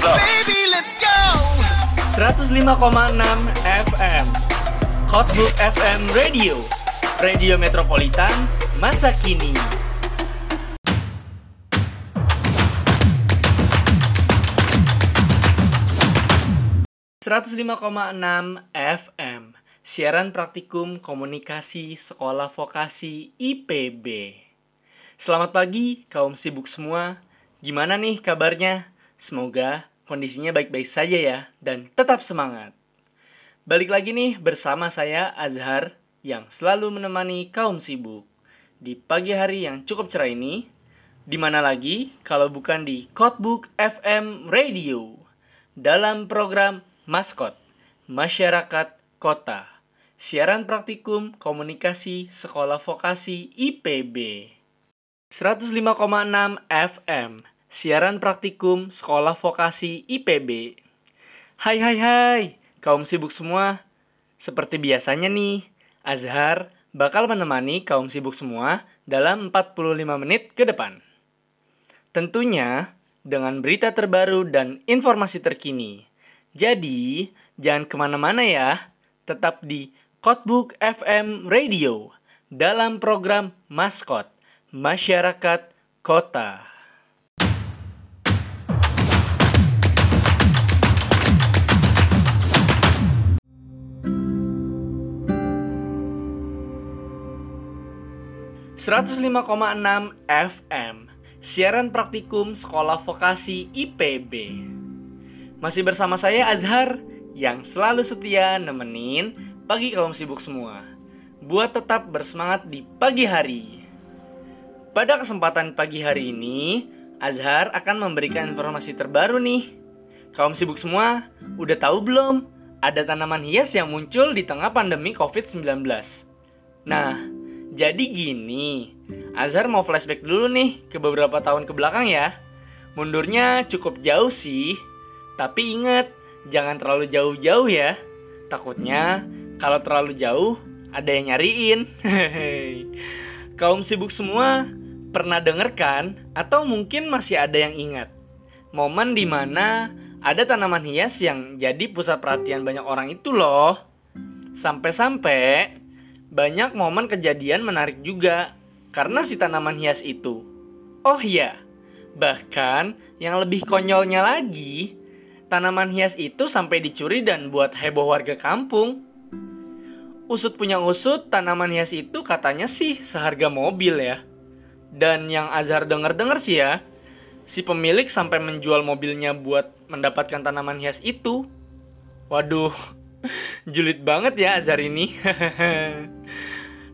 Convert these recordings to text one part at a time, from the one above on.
what's up? Baby, let's go. 105,6 FM Hotbook FM Radio Radio Metropolitan Masa Kini ...105,6 FM Siaran Praktikum Komunikasi Sekolah Vokasi IPB Selamat pagi kaum sibuk semua Gimana nih kabarnya? Semoga kondisinya baik-baik saja ya dan tetap semangat. Balik lagi nih bersama saya Azhar yang selalu menemani kaum sibuk di pagi hari yang cukup cerah ini. Di mana lagi kalau bukan di Codebook FM Radio dalam program Maskot Masyarakat Kota. Siaran praktikum komunikasi sekolah vokasi IPB. 105,6 FM Siaran praktikum Sekolah Vokasi IPB. Hai hai hai, kaum sibuk semua. Seperti biasanya nih, Azhar bakal menemani kaum sibuk semua dalam 45 menit ke depan. Tentunya dengan berita terbaru dan informasi terkini. Jadi, jangan ke mana-mana ya. Tetap di Codebook FM Radio dalam program Maskot Masyarakat Kota. 105,6 FM Siaran Praktikum Sekolah Vokasi IPB Masih bersama saya Azhar Yang selalu setia nemenin pagi kaum sibuk semua. Buat tetap bersemangat di pagi hari. Pada kesempatan pagi hari ini Azhar akan memberikan informasi terbaru nih. Kaum sibuk semua, udah tahu belum? Ada tanaman hias yang muncul di tengah pandemi COVID-19 Nah, jadi gini, Azhar mau flashback dulu nih ke beberapa tahun ke belakang ya. Mundurnya cukup jauh sih, tapi ingat jangan terlalu jauh-jauh ya. Takutnya kalau terlalu jauh ada yang nyariin. Kaum sibuk semua pernah denger kan? Atau mungkin masih ada yang ingat? Momen di mana ada tanaman hias yang jadi pusat perhatian banyak orang itu loh. Sampai-sampai banyak momen kejadian menarik juga karena si tanaman hias itu. Oh iya, bahkan yang lebih konyolnya lagi, tanaman hias itu sampai dicuri dan buat heboh warga kampung. Usut punya usut, tanaman hias itu katanya sih seharga mobil ya. Dan yang Azhar denger-denger sih ya, si pemilik sampai menjual mobilnya buat mendapatkan tanaman hias itu. Waduh, Julid banget ya Azhar ini.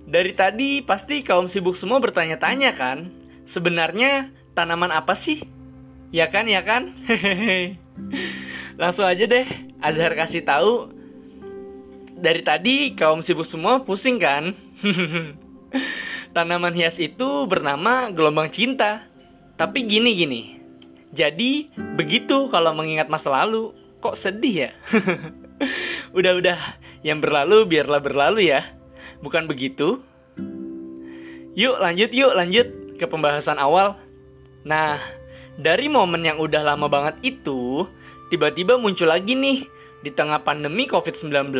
Dari tadi pasti kaum sibuk semua bertanya-tanya kan, sebenarnya tanaman apa sih? Ya kan, ya kan? Langsung aja deh, Azhar kasih tahu. Dari tadi kaum sibuk semua pusing kan? Tanaman hias itu bernama gelombang cinta. Tapi gini-gini. Jadi, begitu kalau mengingat masa lalu. Kok sedih ya? Udah-udah, yang berlalu biarlah berlalu ya. Bukan begitu? Yuk lanjut yuk lanjut ke pembahasan awal. Nah, dari momen yang udah lama banget itu, tiba-tiba muncul lagi nih di tengah pandemi COVID-19.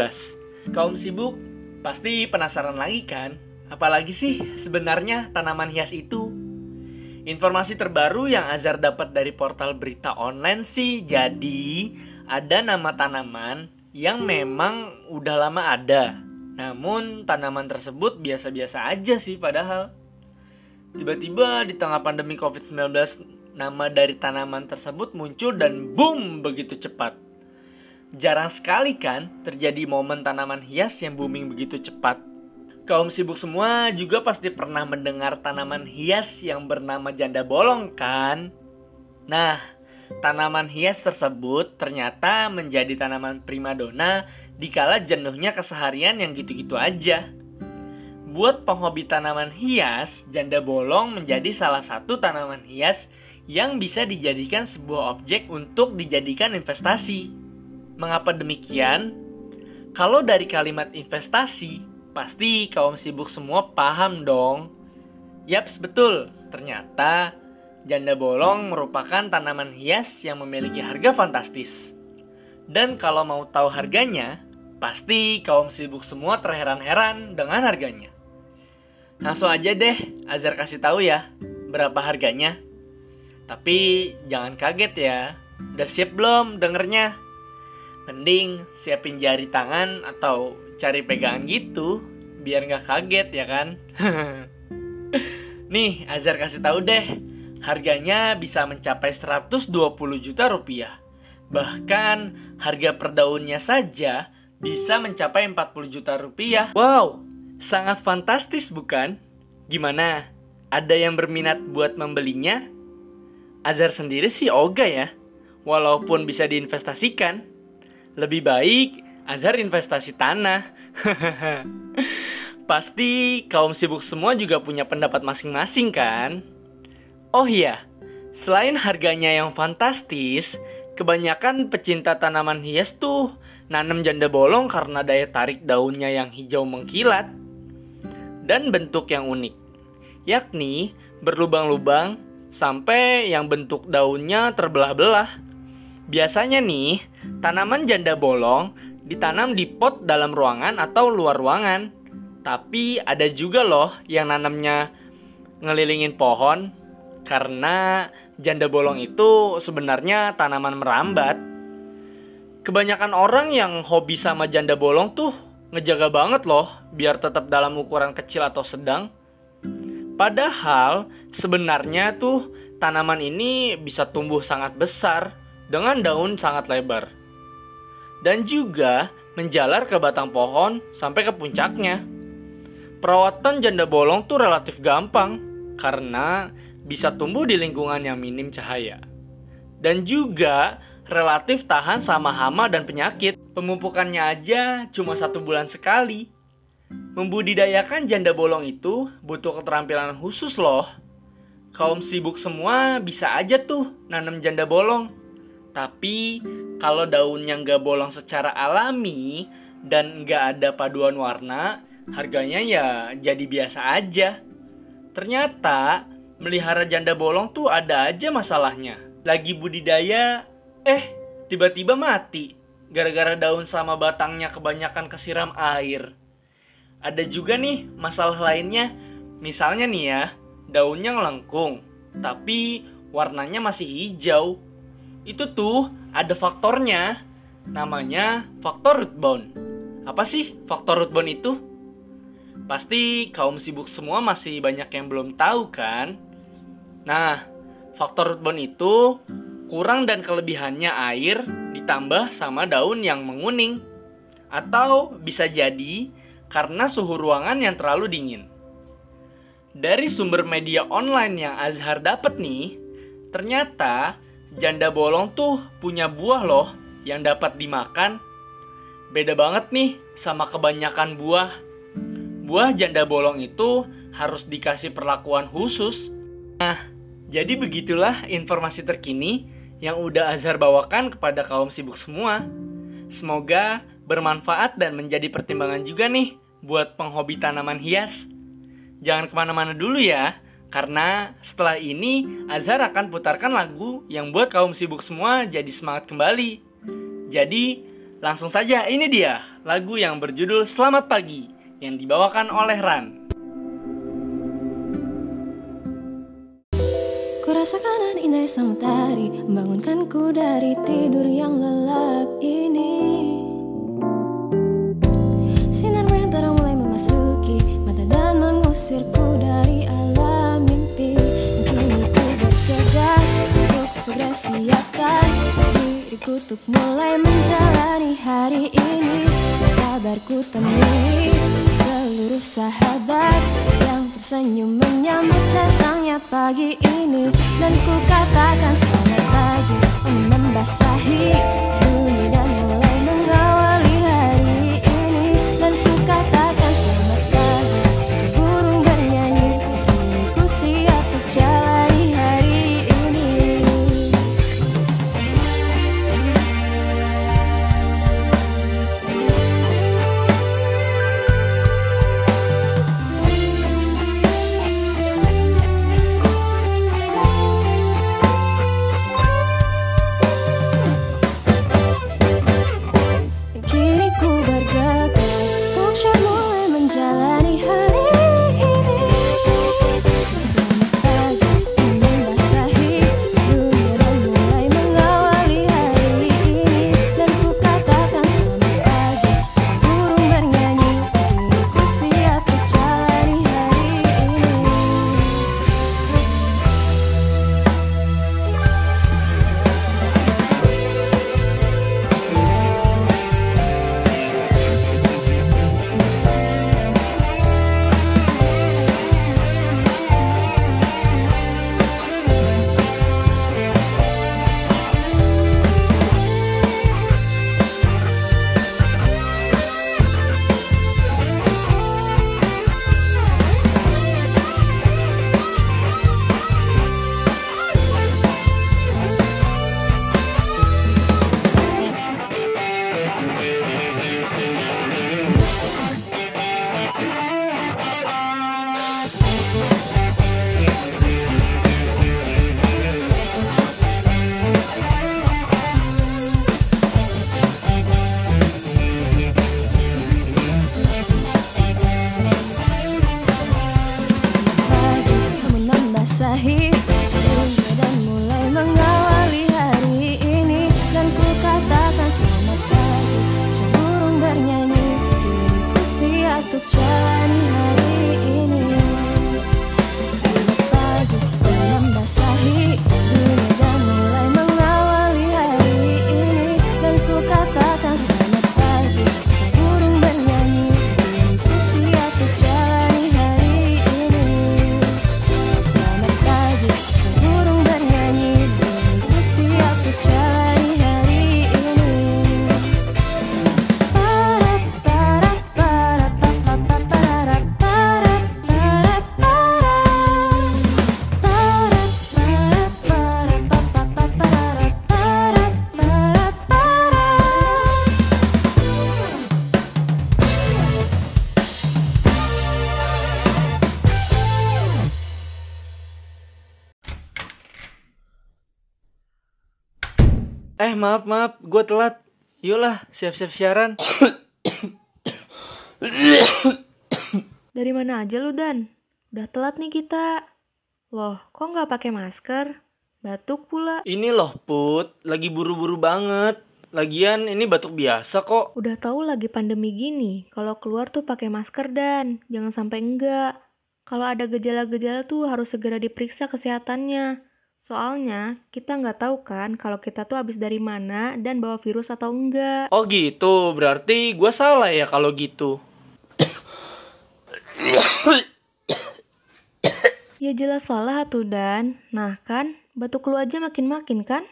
Kaum sibuk pasti penasaran lagi kan? Apalagi sih sebenarnya tanaman hias itu? Informasi terbaru yang Azhar dapat dari portal berita online sih jadi ada nama tanaman yang memang udah lama ada. Namun tanaman tersebut biasa-biasa aja sih padahal. Tiba-tiba di tengah pandemi COVID-19 nama dari tanaman tersebut muncul dan boom begitu cepat. Jarang sekali kan terjadi momen tanaman hias yang booming begitu cepat. Kaum sibuk semua juga pasti pernah mendengar tanaman hias yang bernama janda bolong kan? Nah, Tanaman hias tersebut ternyata menjadi tanaman primadona dikala jenuhnya keseharian yang gitu-gitu aja. Buat penghobi tanaman hias, janda bolong menjadi salah satu tanaman hias yang bisa dijadikan sebuah objek untuk dijadikan investasi. Mengapa demikian? Kalau dari kalimat investasi, pasti kaum sibuk semua paham dong. Yaps, betul. Ternyata janda bolong merupakan tanaman hias yang memiliki harga fantastis. Dan kalau mau tahu harganya, pasti kaum sibuk semua terheran-heran dengan harganya. Langsung aja deh, Azhar kasih tahu ya, berapa harganya. Tapi jangan kaget ya, udah siap belum dengernya? Mending siapin jari tangan atau cari pegangan gitu, biar nggak kaget ya kan? Nih, Azhar kasih tahu deh, harganya bisa mencapai 120 juta rupiah. Bahkan harga per daunnya saja bisa mencapai 40 juta rupiah. Wow, sangat fantastis bukan? Gimana? Ada yang berminat buat membelinya? Azhar sendiri sih oga ya, walaupun bisa diinvestasikan. Lebih baik Azhar investasi tanah. Pasti kaum sibuk semua juga punya pendapat masing-masing kan? Oh iya, selain harganya yang fantastis, kebanyakan pecinta tanaman hias tuh nanam janda bolong karena daya tarik daunnya yang hijau mengkilat dan bentuk yang unik, yakni berlubang-lubang sampai yang bentuk daunnya terbelah-belah. Biasanya nih, tanaman janda bolong ditanam di pot dalam ruangan atau luar ruangan. Tapi ada juga loh yang nanamnya ngelilingin pohon karena janda bolong itu sebenarnya tanaman merambat. Kebanyakan orang yang hobi sama janda bolong tuh ngejaga banget loh biar tetap dalam ukuran kecil atau sedang. Padahal sebenarnya tuh tanaman ini bisa tumbuh sangat besar dengan daun sangat lebar. Dan juga menjalar ke batang pohon sampai ke puncaknya. Perawatan janda bolong tuh relatif gampang karena bisa tumbuh di lingkungan yang minim cahaya. Dan juga relatif tahan sama hama dan penyakit. Pemupukannya aja cuma satu bulan sekali. Membudidayakan janda bolong itu butuh keterampilan khusus loh. Kaum sibuk semua bisa aja tuh nanam janda bolong. Tapi kalau daunnya nggak bolong secara alami dan nggak ada paduan warna, harganya ya jadi biasa aja. Ternyata melihara janda bolong tuh ada aja masalahnya. Lagi budidaya, eh tiba-tiba mati gara-gara daun sama batangnya kebanyakan kesiram air. Ada juga nih masalah lainnya, misalnya nih ya, daunnya ngelengkung, tapi warnanya masih hijau. Itu tuh ada faktornya, namanya faktor root bone. Apa sih faktor root bone itu? Pasti kaum sibuk semua masih banyak yang belum tahu kan? Nah, faktor root bone itu kurang dan kelebihannya air ditambah sama daun yang menguning. Atau bisa jadi karena suhu ruangan yang terlalu dingin. Dari sumber media online yang Azhar dapat nih, ternyata janda bolong tuh punya buah loh yang dapat dimakan. Beda banget nih sama kebanyakan buah buah janda bolong itu harus dikasih perlakuan khusus. Nah, jadi begitulah informasi terkini yang udah Azhar bawakan kepada kaum sibuk semua. Semoga bermanfaat dan menjadi pertimbangan juga nih buat penghobi tanaman hias. Jangan ke mana-mana dulu ya, karena setelah ini Azhar akan putarkan lagu yang buat kaum sibuk semua jadi semangat kembali. Jadi, langsung saja ini dia lagu yang berjudul Selamat Pagi yang dibawakan oleh Ran. Kurasakan indah sang matahari Membangunkanku dari tidur yang lelap ini. Sinarmu yang terang mulai memasuki Mata dan mengusirku dari alam mimpi. Kini ku bergegas untuk segera siapkan Diriku untuk mulai menjalani hari ini. Sabarku temui seluruh sahabat yang tersenyum menyambut datangnya pagi ini. Dan ku katakan selamat pagi membasahi bumi maaf maaf, gue telat. Yolah, siap-siap siaran. Dari mana aja lu Dan? Udah telat nih kita. Loh, kok nggak pakai masker? Batuk pula. Ini loh Put, lagi buru-buru banget. Lagian ini batuk biasa kok. Udah tahu lagi pandemi gini, kalau keluar tuh pakai masker Dan, jangan sampai enggak. Kalau ada gejala-gejala tuh harus segera diperiksa kesehatannya. Soalnya kita nggak tahu kan kalau kita tuh habis dari mana dan bawa virus atau enggak. Oh gitu, berarti gue salah ya kalau gitu. Ya jelas salah tuh Dan. Nah kan, batuk lu aja makin-makin kan?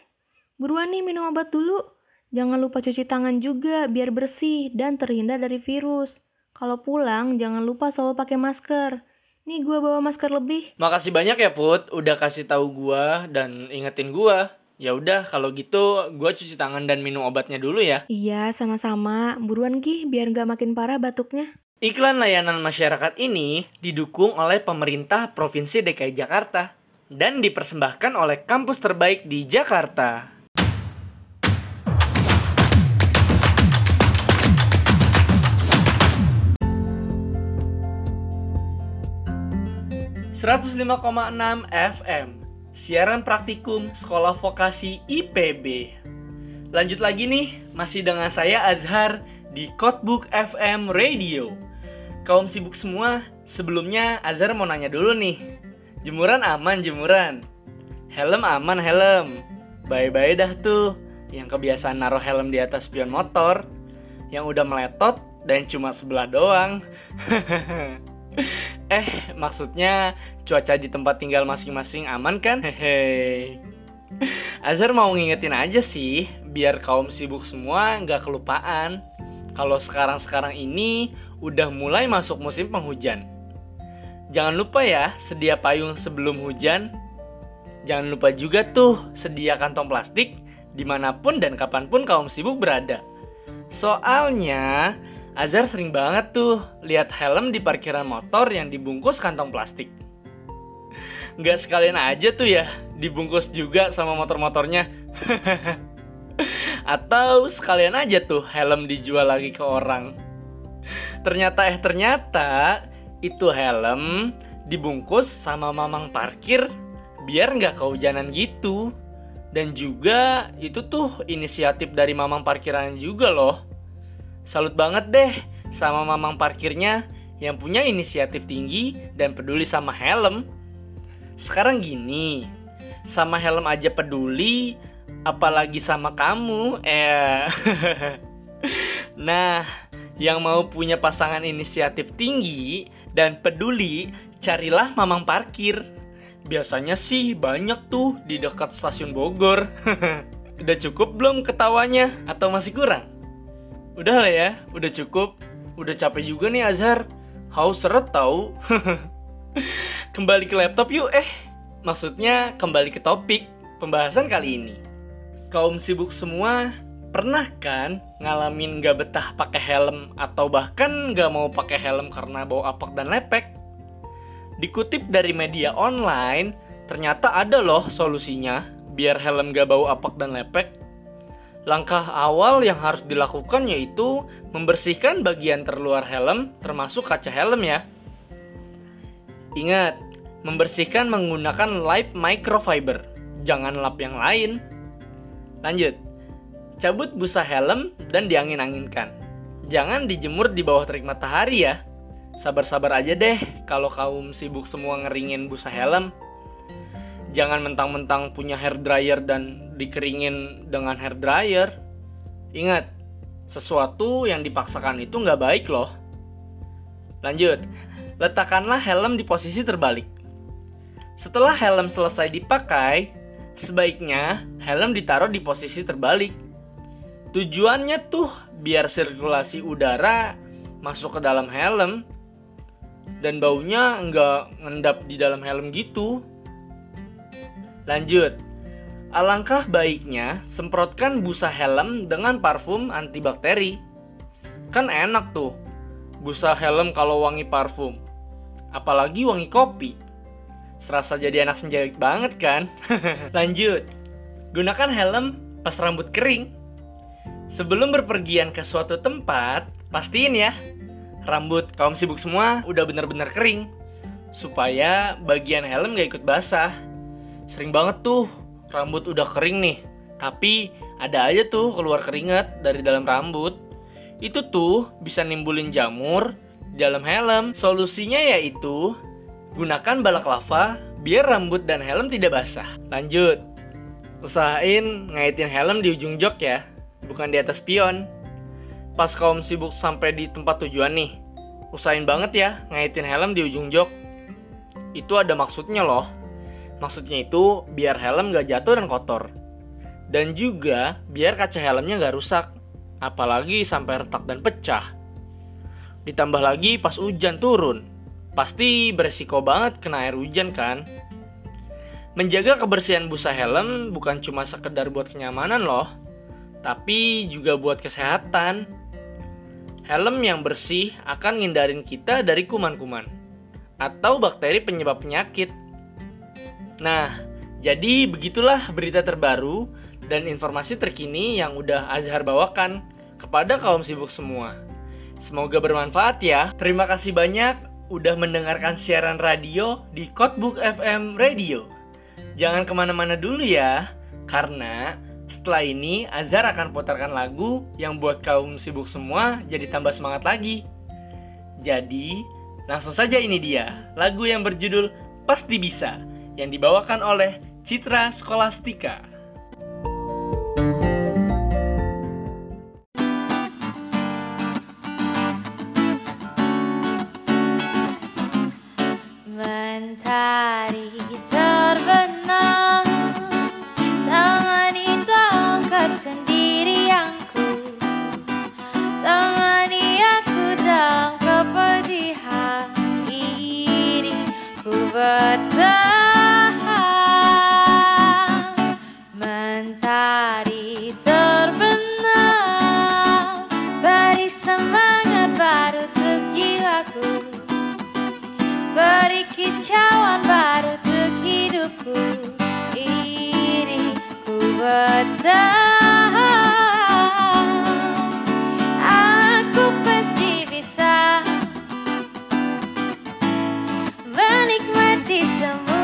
Buruan nih minum obat dulu. Jangan lupa cuci tangan juga biar bersih dan terhindar dari virus. Kalau pulang jangan lupa selalu pakai masker. Nih gua bawa masker lebih. Makasih banyak ya Put, udah kasih tahu gua dan ingetin gua. Ya udah kalau gitu gua cuci tangan dan minum obatnya dulu ya. Iya sama-sama. Buruan Gih biar nggak makin parah batuknya. Iklan layanan masyarakat ini didukung oleh pemerintah Provinsi DKI Jakarta dan dipersembahkan oleh kampus terbaik di Jakarta. ...105,6 FM... ...siaran praktikum Sekolah Vokasi IPB... ...lanjut lagi nih... ...masih dengan saya Azhar... ...di Codebook FM Radio... ...kaum sibuk semua... ...sebelumnya Azhar mau nanya dulu nih... ...jemuran aman jemuran... ...helm aman helm... ...bye-bye dah tuh... ...yang kebiasaan naruh helm di atas spion motor... ...yang udah meletot... ...dan cuma sebelah doang... Eh, maksudnya cuaca di tempat tinggal masing-masing aman kan? Hehe. Azhar mau ngingetin aja sih, biar kaum sibuk semua nggak kelupaan. Kalau sekarang-sekarang ini udah mulai masuk musim penghujan. Jangan lupa ya, sedia payung sebelum hujan. Jangan lupa juga tuh, sedia kantong plastik di mana pun dan kapan pun kaum sibuk berada. Soalnya, Azhar sering banget tuh lihat helm di parkiran motor yang dibungkus kantong plastik. Nggak sekalian aja tuh ya, dibungkus juga sama motor-motornya. Atau sekalian aja tuh helm dijual lagi ke orang. Ternyata eh ternyata itu helm dibungkus sama mamang parkir biar nggak kehujanan gitu. Dan juga itu tuh inisiatif dari mamang parkiran juga loh. Salut banget deh sama mamang parkirnya yang punya inisiatif tinggi dan peduli sama helm. Sekarang gini, sama helm aja peduli, apalagi sama kamu, eh. nah, yang mau punya pasangan inisiatif tinggi dan peduli, carilah mamang parkir. Biasanya sih banyak tuh di dekat stasiun Bogor. Udah cukup belum ketawanya atau masih kurang? Udah lah ya, udah cukup. Udah capek juga nih Azhar. Haus seret tahu. kembali ke laptop yuk eh. Maksudnya kembali ke topik pembahasan kali ini. Kaum sibuk semua pernah kan ngalamin gak betah pakai helm atau bahkan gak mau pakai helm karena bau apak dan lepek? Dikutip dari media online, ternyata ada loh solusinya biar helm gak bau apak dan lepek Langkah awal yang harus dilakukan yaitu membersihkan bagian terluar helm termasuk kaca helm ya. Ingat, membersihkan menggunakan light microfiber, jangan lap yang lain. Lanjut, cabut busa helm dan diangin-anginkan. Jangan dijemur di bawah terik matahari ya. Sabar-sabar aja deh kalau kaum sibuk semua ngeringin busa helm jangan mentang-mentang punya hair dryer dan dikeringin dengan hair dryer. Ingat, sesuatu yang dipaksakan itu nggak baik loh. Lanjut, letakkanlah helm di posisi terbalik. Setelah helm selesai dipakai, sebaiknya helm ditaruh di posisi terbalik. Tujuannya tuh biar sirkulasi udara masuk ke dalam helm dan baunya nggak ngendap di dalam helm gitu. Lanjut. Alangkah baiknya semprotkan busa helm dengan parfum antibakteri. Kan enak tuh. Busa helm kalau wangi parfum. Apalagi wangi kopi. Serasa jadi anak senja banget kan? Lanjut. Gunakan helm pas rambut kering. Sebelum berpergian ke suatu tempat, pastiin ya, rambut kaum sibuk semua udah benar-benar kering. Supaya bagian helm gak ikut basah. Sering banget tuh, rambut udah kering nih. Tapi ada aja tuh keluar keringat dari dalam rambut. Itu tuh bisa nimbulin jamur di dalam helm. Solusinya yaitu gunakan balak lava biar rambut dan helm tidak basah. Lanjut. Usahain ngaitin helm di ujung jok ya, bukan di atas pion. Pas kaum sibuk sampai di tempat tujuan nih, usahain banget ya ngaitin helm di ujung jok. Itu ada maksudnya loh. Maksudnya itu biar helm gak jatuh dan kotor. Dan juga biar kaca helmnya gak rusak. Apalagi sampai retak dan pecah. Ditambah lagi pas hujan turun. Pasti beresiko banget kena air hujan kan? Menjaga kebersihan busa helm bukan cuma sekedar buat kenyamanan loh, tapi juga buat kesehatan. Helm yang bersih akan ngindarin kita dari kuman-kuman atau bakteri penyebab penyakit. Nah, jadi begitulah berita terbaru dan informasi terkini yang udah Azhar bawakan kepada kaum sibuk semua. Semoga bermanfaat ya. Terima kasih banyak udah mendengarkan siaran radio di Codebook FM Radio. Jangan ke mana-mana dulu ya, karena setelah ini Azhar akan putarkan lagu yang buat kaum sibuk semua jadi tambah semangat lagi. Jadi, langsung saja ini dia, lagu yang berjudul Pasti Bisa, yang dibawakan oleh Citra Skolastika. someone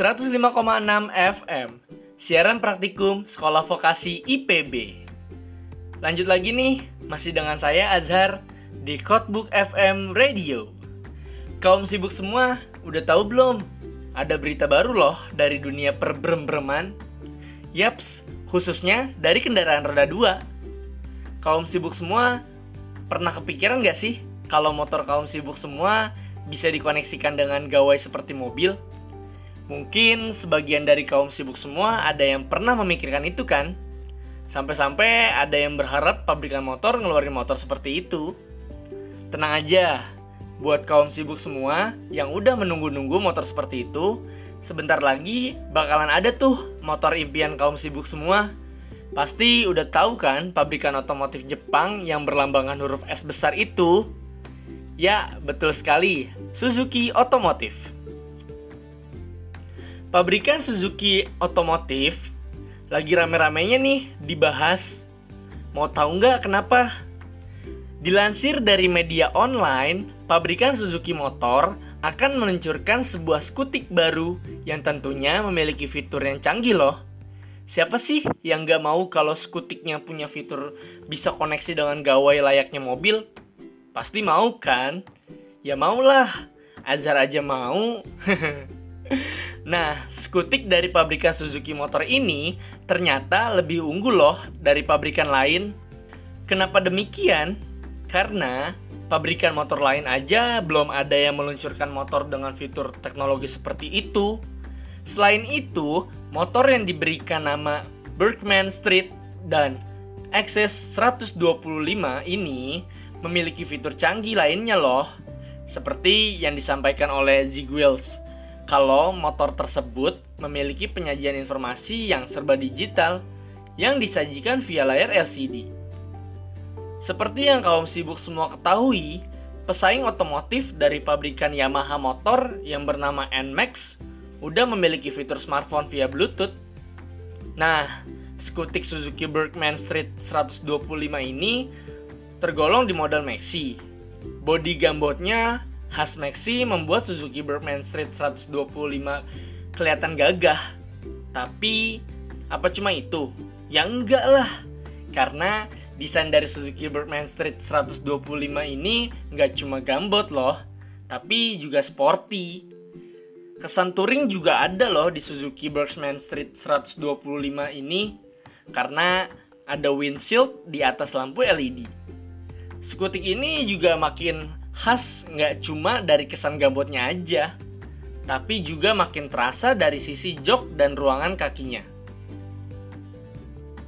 105,6 FM Siaran praktikum Sekolah Vokasi IPB Lanjut lagi nih, masih dengan saya Azhar di Codebook FM Radio. Kaum sibuk semua, udah tahu belum? Ada berita baru loh dari dunia perbrem-breman. Yaps, khususnya dari kendaraan roda 2 Kaum sibuk semua, pernah kepikiran gak sih kalau motor kaum sibuk semua bisa dikoneksikan dengan gawai seperti mobil? Mungkin sebagian dari kaum sibuk semua ada yang pernah memikirkan itu kan? Sampai-sampai ada yang berharap pabrikan motor ngeluarin motor seperti itu. Tenang aja, buat kaum sibuk semua yang udah menunggu-nunggu motor seperti itu, sebentar lagi bakalan ada tuh motor impian kaum sibuk semua. Pasti udah tahu kan pabrikan otomotif Jepang yang berlambangkan huruf S besar itu? Ya, betul sekali, Suzuki Otomotif. Pabrikan Suzuki Otomotif lagi rame-ramenya nih dibahas. Mau tahu nggak kenapa? Dilansir dari media online, pabrikan Suzuki Motor akan meluncurkan sebuah skutik baru yang tentunya memiliki fitur yang canggih loh. Siapa sih yang nggak mau kalau skutiknya punya fitur bisa koneksi dengan gawai layaknya mobil? Pasti mau kan? Ya maulah, Azhar aja mau. Nah, skutik dari pabrikan Suzuki Motor ini ternyata lebih unggul loh dari pabrikan lain. Kenapa demikian? Karena pabrikan motor lain aja belum ada yang meluncurkan motor dengan fitur teknologi seperti itu. Selain itu, motor yang diberikan nama Berkman Street dan Access 125 ini memiliki fitur canggih lainnya loh. Seperti yang disampaikan oleh Zig Wheels kalau motor tersebut memiliki penyajian informasi yang serba digital yang disajikan via layar LCD. Seperti yang kaum sibuk semua ketahui, pesaing otomotif dari pabrikan Yamaha Motor yang bernama NMAX udah memiliki fitur smartphone via Bluetooth. Nah, skutik Suzuki Berkman Street 125 ini tergolong di model Maxi. Body gambotnya khas Maxi membuat Suzuki Berkman Street 125 kelihatan gagah. Tapi apa cuma itu? Ya enggak lah. Karena desain dari Suzuki Berkman Street 125 ini nggak cuma gambot loh, tapi juga sporty. Kesan touring juga ada loh di Suzuki Berkman Street 125 ini karena ada windshield di atas lampu LED. Skutik ini juga makin khas nggak cuma dari kesan gambotnya aja, tapi juga makin terasa dari sisi jok dan ruangan kakinya.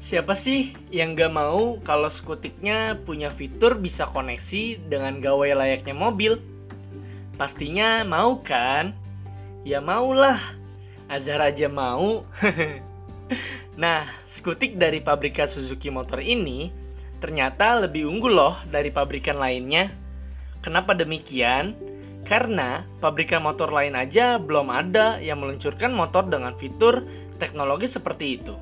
Siapa sih yang gak mau kalau skutiknya punya fitur bisa koneksi dengan gawai layaknya mobil? Pastinya mau kan? Ya maulah, Azhar aja mau. nah, skutik dari pabrikan Suzuki Motor ini ternyata lebih unggul loh dari pabrikan lainnya. Kenapa demikian? Karena pabrikan motor lain aja belum ada yang meluncurkan motor dengan fitur teknologi seperti itu.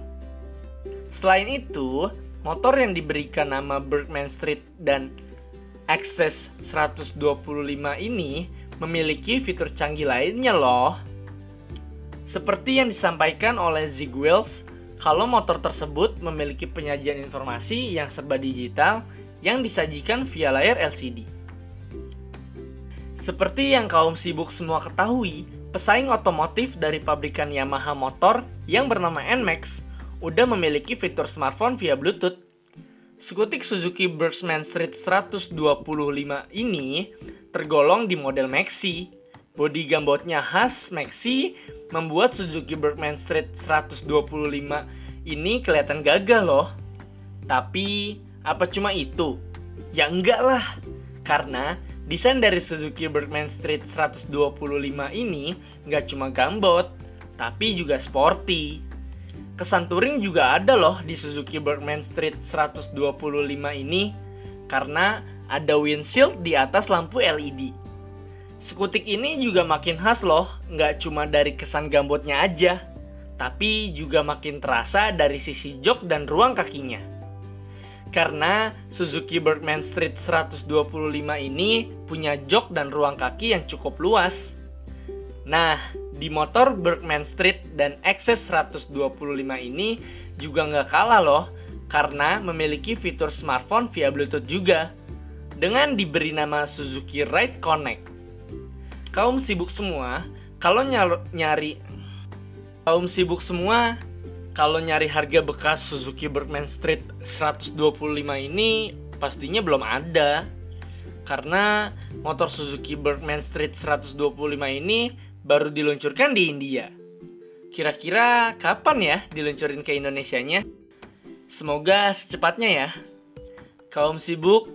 Selain itu, motor yang diberikan nama Bergman Street dan Access 125 ini memiliki fitur canggih lainnya loh. Seperti yang disampaikan oleh Zig Wheels, kalau motor tersebut memiliki penyajian informasi yang serba digital yang disajikan via layar LCD. Seperti yang kaum sibuk semua ketahui, pesaing otomotif dari pabrikan Yamaha Motor yang bernama NMAX udah memiliki fitur smartphone via Bluetooth. Skutik Suzuki Bergsman Street 125 ini tergolong di model Maxi. Bodi gambotnya khas Maxi membuat Suzuki Bergman Street 125 ini kelihatan gagah loh. Tapi apa cuma itu? Ya enggak lah. Karena Desain dari Suzuki Bergman Street 125 ini nggak cuma gambot, tapi juga sporty. Kesan touring juga ada loh di Suzuki Bergman Street 125 ini karena ada windshield di atas lampu LED. Skutik ini juga makin khas loh, nggak cuma dari kesan gambotnya aja, tapi juga makin terasa dari sisi jok dan ruang kakinya. Karena Suzuki Bergman Street 125 ini punya jok dan ruang kaki yang cukup luas. Nah, di motor Berkman Street dan XS 125 ini juga nggak kalah loh karena memiliki fitur smartphone via Bluetooth juga dengan diberi nama Suzuki Ride Connect. Kaum sibuk semua, kalau nyari kaum sibuk semua, kalau nyari harga bekas Suzuki Berkman Street 125 ini pastinya belum ada. Karena motor Suzuki Berkman Street 125 ini baru diluncurkan di India. Kira-kira kapan ya diluncurin ke Indonesianya? Semoga secepatnya ya. Kaum sibuk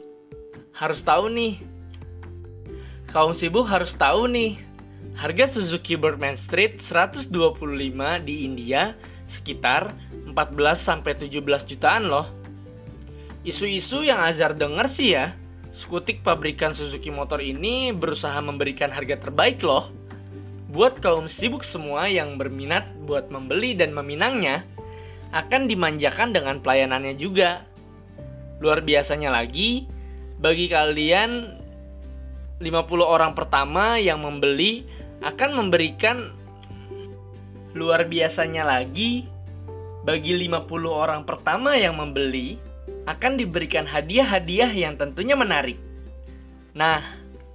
harus tahu nih. Kaum sibuk harus tahu nih. Harga Suzuki Birdman Street 125 di India sekitar 14 sampai 17 jutaan loh. Isu-isu yang Azhar denger sih ya, skutik pabrikan Suzuki motor ini berusaha memberikan harga terbaik loh. Buat kaum sibuk semua yang berminat buat membeli dan meminangnya, akan dimanjakan dengan pelayanannya juga. Luar biasanya lagi, bagi kalian 50 orang pertama yang membeli akan memberikan luar biasanya lagi bagi 50 orang pertama yang membeli akan diberikan hadiah-hadiah yang tentunya menarik. Nah,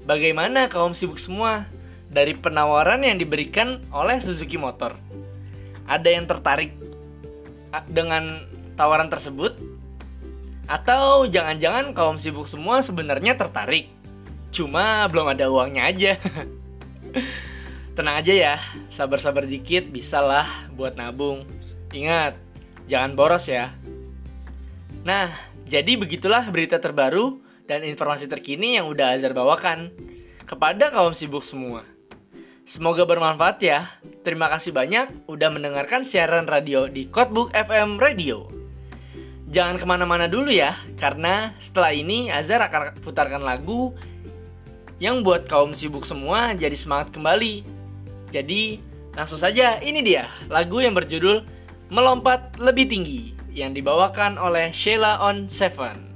bagaimana kaum sibuk semua? dari penawaran yang diberikan oleh Suzuki Motor. Ada yang tertarik dengan tawaran tersebut? Atau jangan-jangan kaum sibuk semua sebenarnya tertarik? Cuma belum ada uangnya aja. Tenang aja ya, sabar-sabar dikit bisalah buat nabung. Ingat, jangan boros ya. Nah, jadi begitulah berita terbaru dan informasi terkini yang udah Azhar bawakan kepada kaum sibuk semua. Semoga bermanfaat ya. Terima kasih banyak udah mendengarkan siaran radio di Codebook FM Radio. Jangan ke mana-mana dulu ya, karena setelah ini Azhar akan putarkan lagu yang buat kaum sibuk semua jadi semangat kembali. Jadi, langsung saja ini dia lagu yang berjudul Melompat Lebih Tinggi yang dibawakan oleh Sheila on Seven.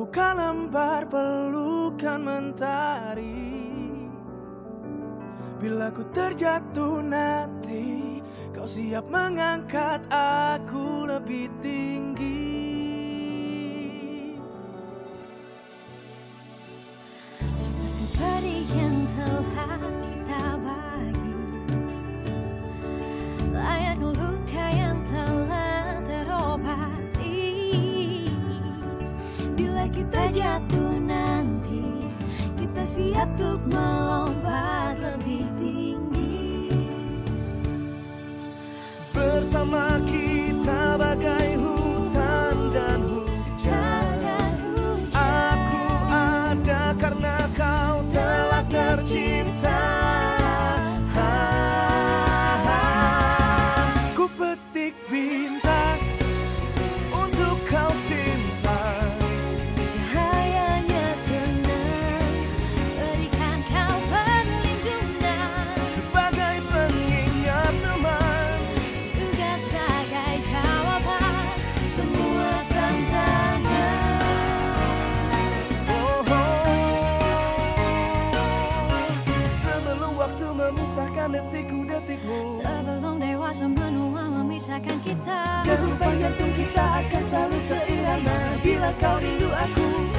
Buka lembar pelukan mentari. Bila ku terjatuh nanti Kau siap mengangkat aku lebih tinggi. Seperti peri yang telah kita bagi jatuh nanti. Kita siap untuk melompat lebih tinggi. Bersama kita memisahkan kita. Degupan jantung kita akan selalu seirama Bila kau rindu aku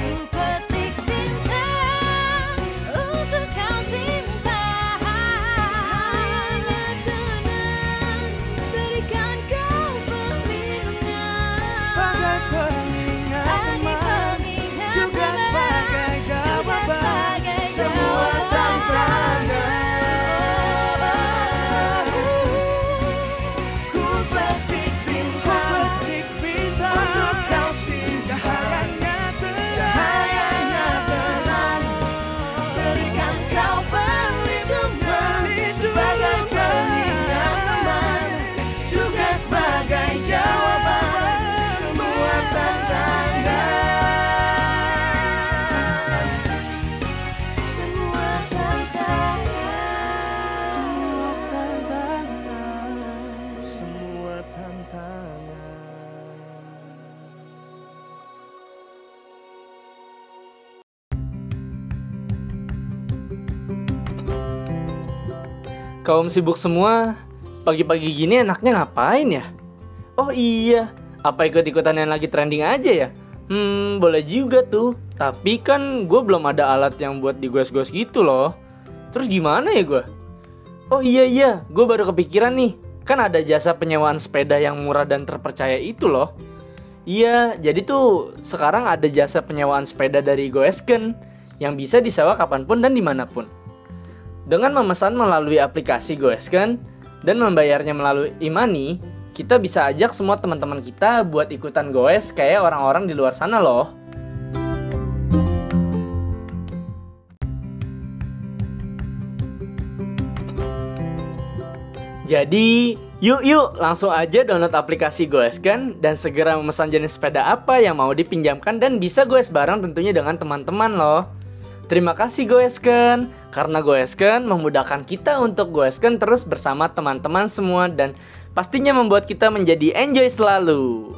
kaum sibuk semua, pagi-pagi gini enaknya ngapain ya? Oh iya, apa ikut-ikutan yang lagi trending aja ya? Hmm, boleh juga tuh. Tapi kan gue belum ada alat yang buat digos-gos gitu loh. Terus gimana ya gue? Oh iya iya, gue baru kepikiran nih. Kan ada jasa penyewaan sepeda yang murah dan terpercaya itu loh. Iya, jadi tuh sekarang ada jasa penyewaan sepeda dari Goesken yang bisa disewa kapan pun dan di mana pun. Dengan memesan melalui aplikasi Goesken dan membayarnya melalui Imani, kita bisa ajak semua teman-teman kita buat ikutan goes kayak orang-orang di luar sana loh. Jadi, yuk yuk langsung aja download aplikasi Goeskan dan segera memesan jenis sepeda apa yang mau dipinjamkan dan bisa goes bareng tentunya dengan teman-teman loh. Terima kasih Goesken, karena Goesken memudahkan kita untuk goeskan terus bersama teman-teman semua dan pastinya membuat kita menjadi enjoy selalu.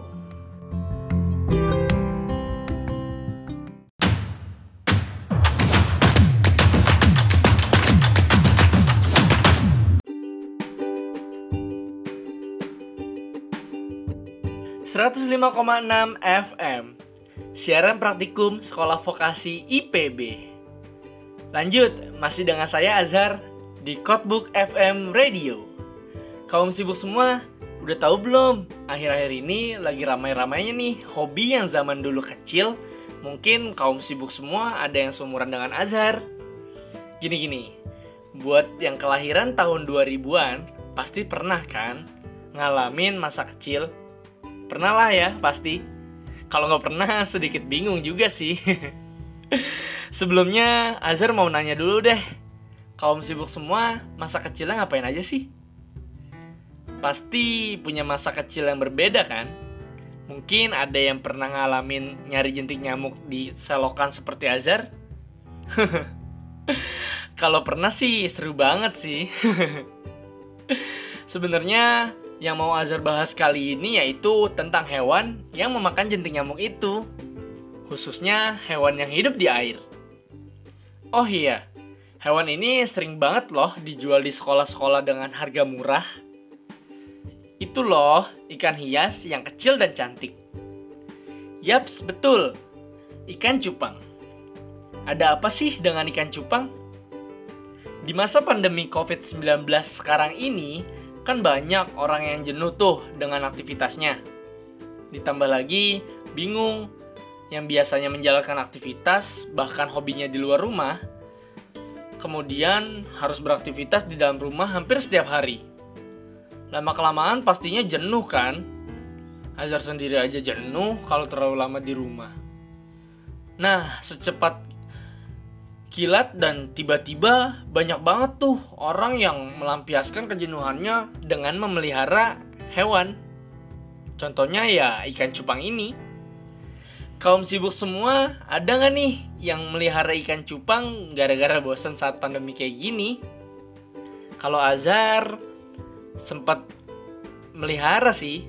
...105,6 FM Siaran praktikum Sekolah Vokasi IPB Lanjut, masih dengan saya Azhar di Codebook FM Radio. Kaum sibuk semua, udah tahu belum? Akhir-akhir ini lagi ramai-ramainya nih hobi yang zaman dulu kecil. Mungkin kaum sibuk semua ada yang seumuran dengan Azhar. Gini-gini, buat yang kelahiran tahun 2000-an, pasti pernah kan ngalamin masa kecil? Pernah lah ya, pasti. Kalau nggak pernah, sedikit bingung juga sih. Sebelumnya, Azhar mau nanya dulu deh. Kaum sibuk semua, masa kecilnya ngapain aja sih? Pasti punya masa kecil yang berbeda kan? Mungkin ada yang pernah ngalamin nyari jentik nyamuk di selokan seperti Azhar? Kalau pernah sih seru banget sih. Sebenarnya yang mau Azhar bahas kali ini yaitu tentang hewan yang memakan jentik nyamuk itu. Khususnya hewan yang hidup di air. Oh iya, hewan ini sering banget loh dijual di sekolah-sekolah dengan harga murah. Itu loh, ikan hias yang kecil dan cantik. Yaps, betul. Ikan cupang. Ada apa sih dengan ikan cupang? Di masa pandemi COVID-19 sekarang ini, kan banyak orang yang jenuh tuh dengan aktivitasnya. Ditambah lagi, bingung yang biasanya menjalankan aktivitas, bahkan hobinya di luar rumah, kemudian harus beraktivitas di dalam rumah hampir setiap hari. Lama-kelamaan pastinya jenuh kan? Azhar sendiri aja jenuh kalau terlalu lama di rumah. Nah, secepat kilat dan tiba-tiba banyak banget tuh orang yang melampiaskan kejenuhannya dengan memelihara hewan. Contohnya ya ikan cupang ini kaum sibuk semua ada nggak nih yang melihara ikan cupang gara-gara bosan saat pandemi kayak gini? Kalau Azhar sempat melihara sih,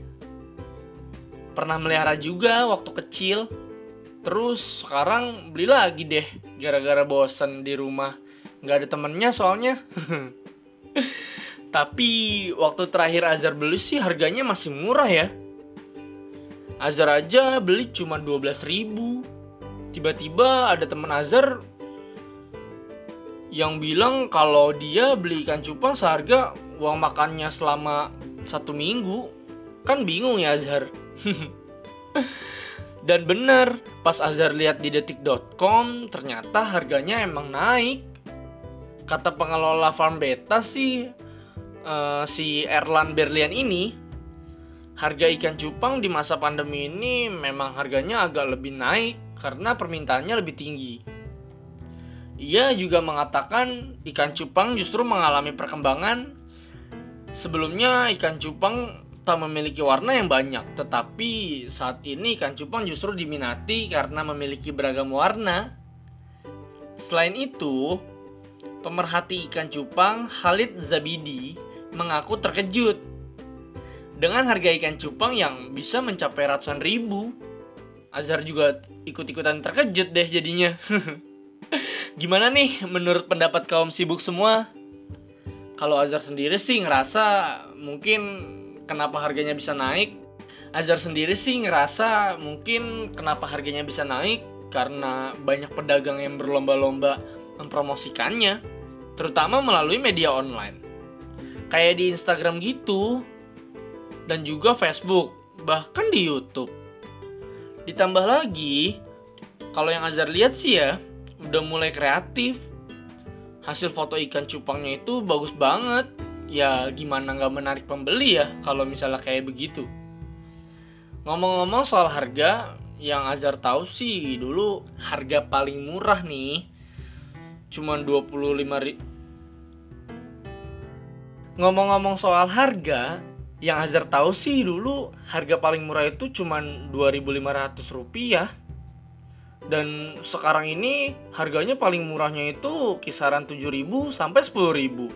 pernah melihara juga waktu kecil. Terus sekarang beli lagi deh gara-gara bosan di rumah nggak ada temennya soalnya. Tapi waktu terakhir Azhar beli sih harganya masih murah ya Azhar aja beli cuma 12 ribu. Tiba-tiba ada teman Azhar yang bilang kalau dia beli ikan cupang seharga uang makannya selama satu minggu. Kan bingung ya Azhar. Dan bener pas Azhar lihat di detik.com ternyata harganya emang naik. Kata pengelola farm beta sih uh, si Erlan Berlian ini harga ikan cupang di masa pandemi ini memang harganya agak lebih naik karena permintaannya lebih tinggi. Ia juga mengatakan ikan cupang justru mengalami perkembangan. Sebelumnya ikan cupang tak memiliki warna yang banyak, tetapi saat ini ikan cupang justru diminati karena memiliki beragam warna. Selain itu, pemerhati ikan cupang Khalid Zabidi mengaku terkejut dengan harga ikan cupang yang bisa mencapai ratusan ribu. Azhar juga ikut-ikutan terkejut deh jadinya. Gimana nih menurut pendapat kaum sibuk semua? Kalau Azhar sendiri sih ngerasa mungkin kenapa harganya bisa naik. Azhar sendiri sih ngerasa mungkin kenapa harganya bisa naik karena banyak pedagang yang berlomba-lomba mempromosikannya, terutama melalui media online. Kayak di Instagram gitu, dan juga Facebook, bahkan di YouTube. Ditambah lagi, kalau yang Azhar lihat sih ya, udah mulai kreatif, hasil foto ikan cupangnya itu bagus banget. Ya gimana nggak menarik pembeli ya kalau misalnya kayak begitu. Ngomong-ngomong soal harga, yang Azhar tahu sih dulu harga paling murah nih cuman 25 ribu Ngomong-ngomong soal harga, yang Azhar tahu sih dulu harga paling murah itu cuman 2.500 rupiah dan sekarang ini harganya paling murahnya itu kisaran 7.000 sampai 10.000.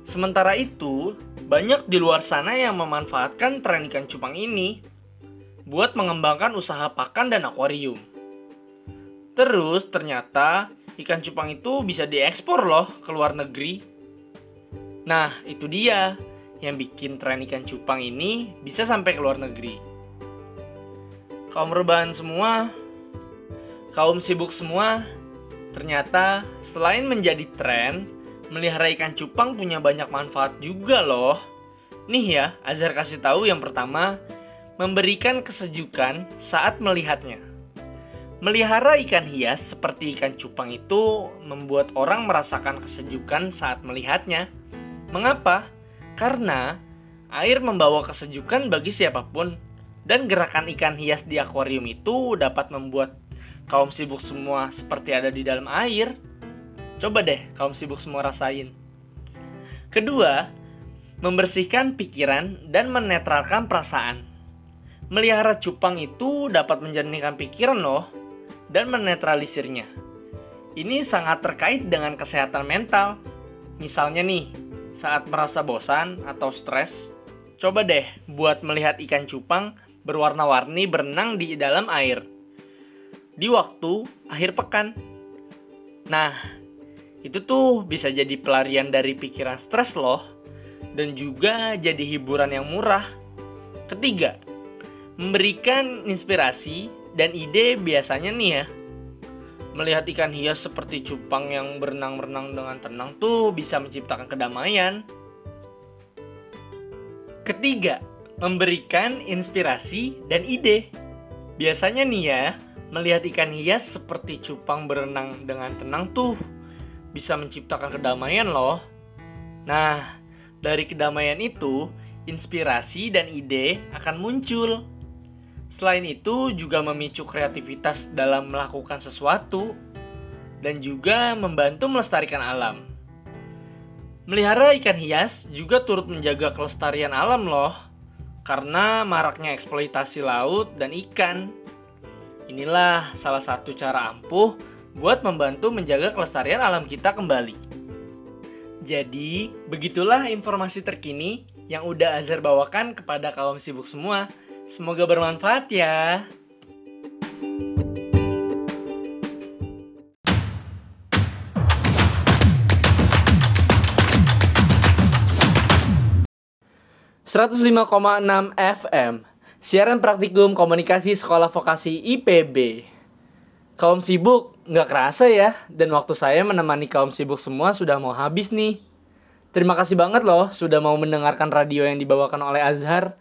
Sementara itu, banyak di luar sana yang memanfaatkan tren ikan cupang ini buat mengembangkan usaha pakan dan akuarium. Terus ternyata ikan cupang itu bisa diekspor loh ke luar negeri. Nah, itu dia yang bikin tren ikan cupang ini bisa sampai ke luar negeri kaum rebahan semua, kaum sibuk semua, ternyata selain menjadi tren, melihara ikan cupang punya banyak manfaat juga loh. Nih ya, Azhar kasih tahu yang pertama, memberikan kesejukan saat melihatnya. Melihara ikan hias seperti ikan cupang itu membuat orang merasakan kesejukan saat melihatnya. Mengapa? Karena air membawa kesejukan bagi siapa pun, dan gerakan ikan hias di akuarium itu dapat membuat kaum sibuk semua seperti ada di dalam air. Coba deh kaum sibuk semua rasain. Kedua, membersihkan pikiran dan menetralkan perasaan. Melihara cupang itu dapat menjernihkan pikiran loh dan menetralisirnya. Ini sangat terkait dengan kesehatan mental. Misalnya nih, saat merasa bosan atau stres, coba deh buat melihat ikan cupang berwarna-warni berenang di dalam air. Di waktu akhir pekan. Nah, itu tuh bisa jadi pelarian dari pikiran stres loh. Dan juga jadi hiburan yang murah. Ketiga, memberikan inspirasi dan ide biasanya nih ya. Melihat ikan hias seperti cupang yang berenang-berenang dengan tenang tuh bisa menciptakan kedamaian. Ketiga, memberikan inspirasi dan ide. Biasanya nih ya, melihat ikan hias seperti cupang berenang dengan tenang tuh bisa menciptakan kedamaian loh. Nah, dari kedamaian itu, inspirasi dan ide akan muncul. Selain itu, juga memicu kreativitas dalam melakukan sesuatu dan juga membantu melestarikan alam. Melihara ikan hias juga turut menjaga kelestarian alam loh karena maraknya eksploitasi laut dan ikan. Inilah salah satu cara ampuh buat membantu menjaga kelestarian alam kita kembali. Jadi, begitulah informasi terkini yang udah Azhar bawakan kepada kaum sibuk semua. Semoga bermanfaat ya. 105,6 FM Siaran praktikum komunikasi sekolah vokasi IPB Kaum sibuk nggak kerasa ya Dan waktu saya menemani kaum sibuk semua sudah mau habis nih. Terima kasih banget loh sudah mau mendengarkan radio yang dibawakan oleh Azhar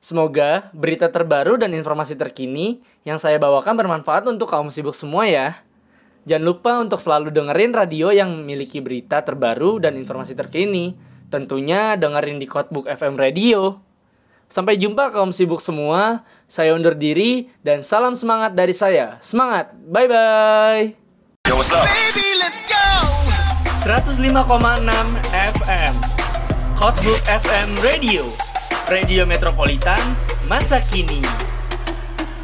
Semoga berita terbaru dan informasi terkini yang saya bawakan bermanfaat untuk kaum sibuk semua ya Jangan lupa untuk selalu dengerin radio yang memiliki berita terbaru dan informasi terkini Tentunya dengerin di Codebook FM Radio. Sampai jumpa kaum sibuk semua. Saya undur diri dan salam semangat dari saya. Semangat. Bye bye. Yo, what's up? Baby, let's go. 105,6 FM. Codebook FM Radio. Radio Metropolitan masa kini.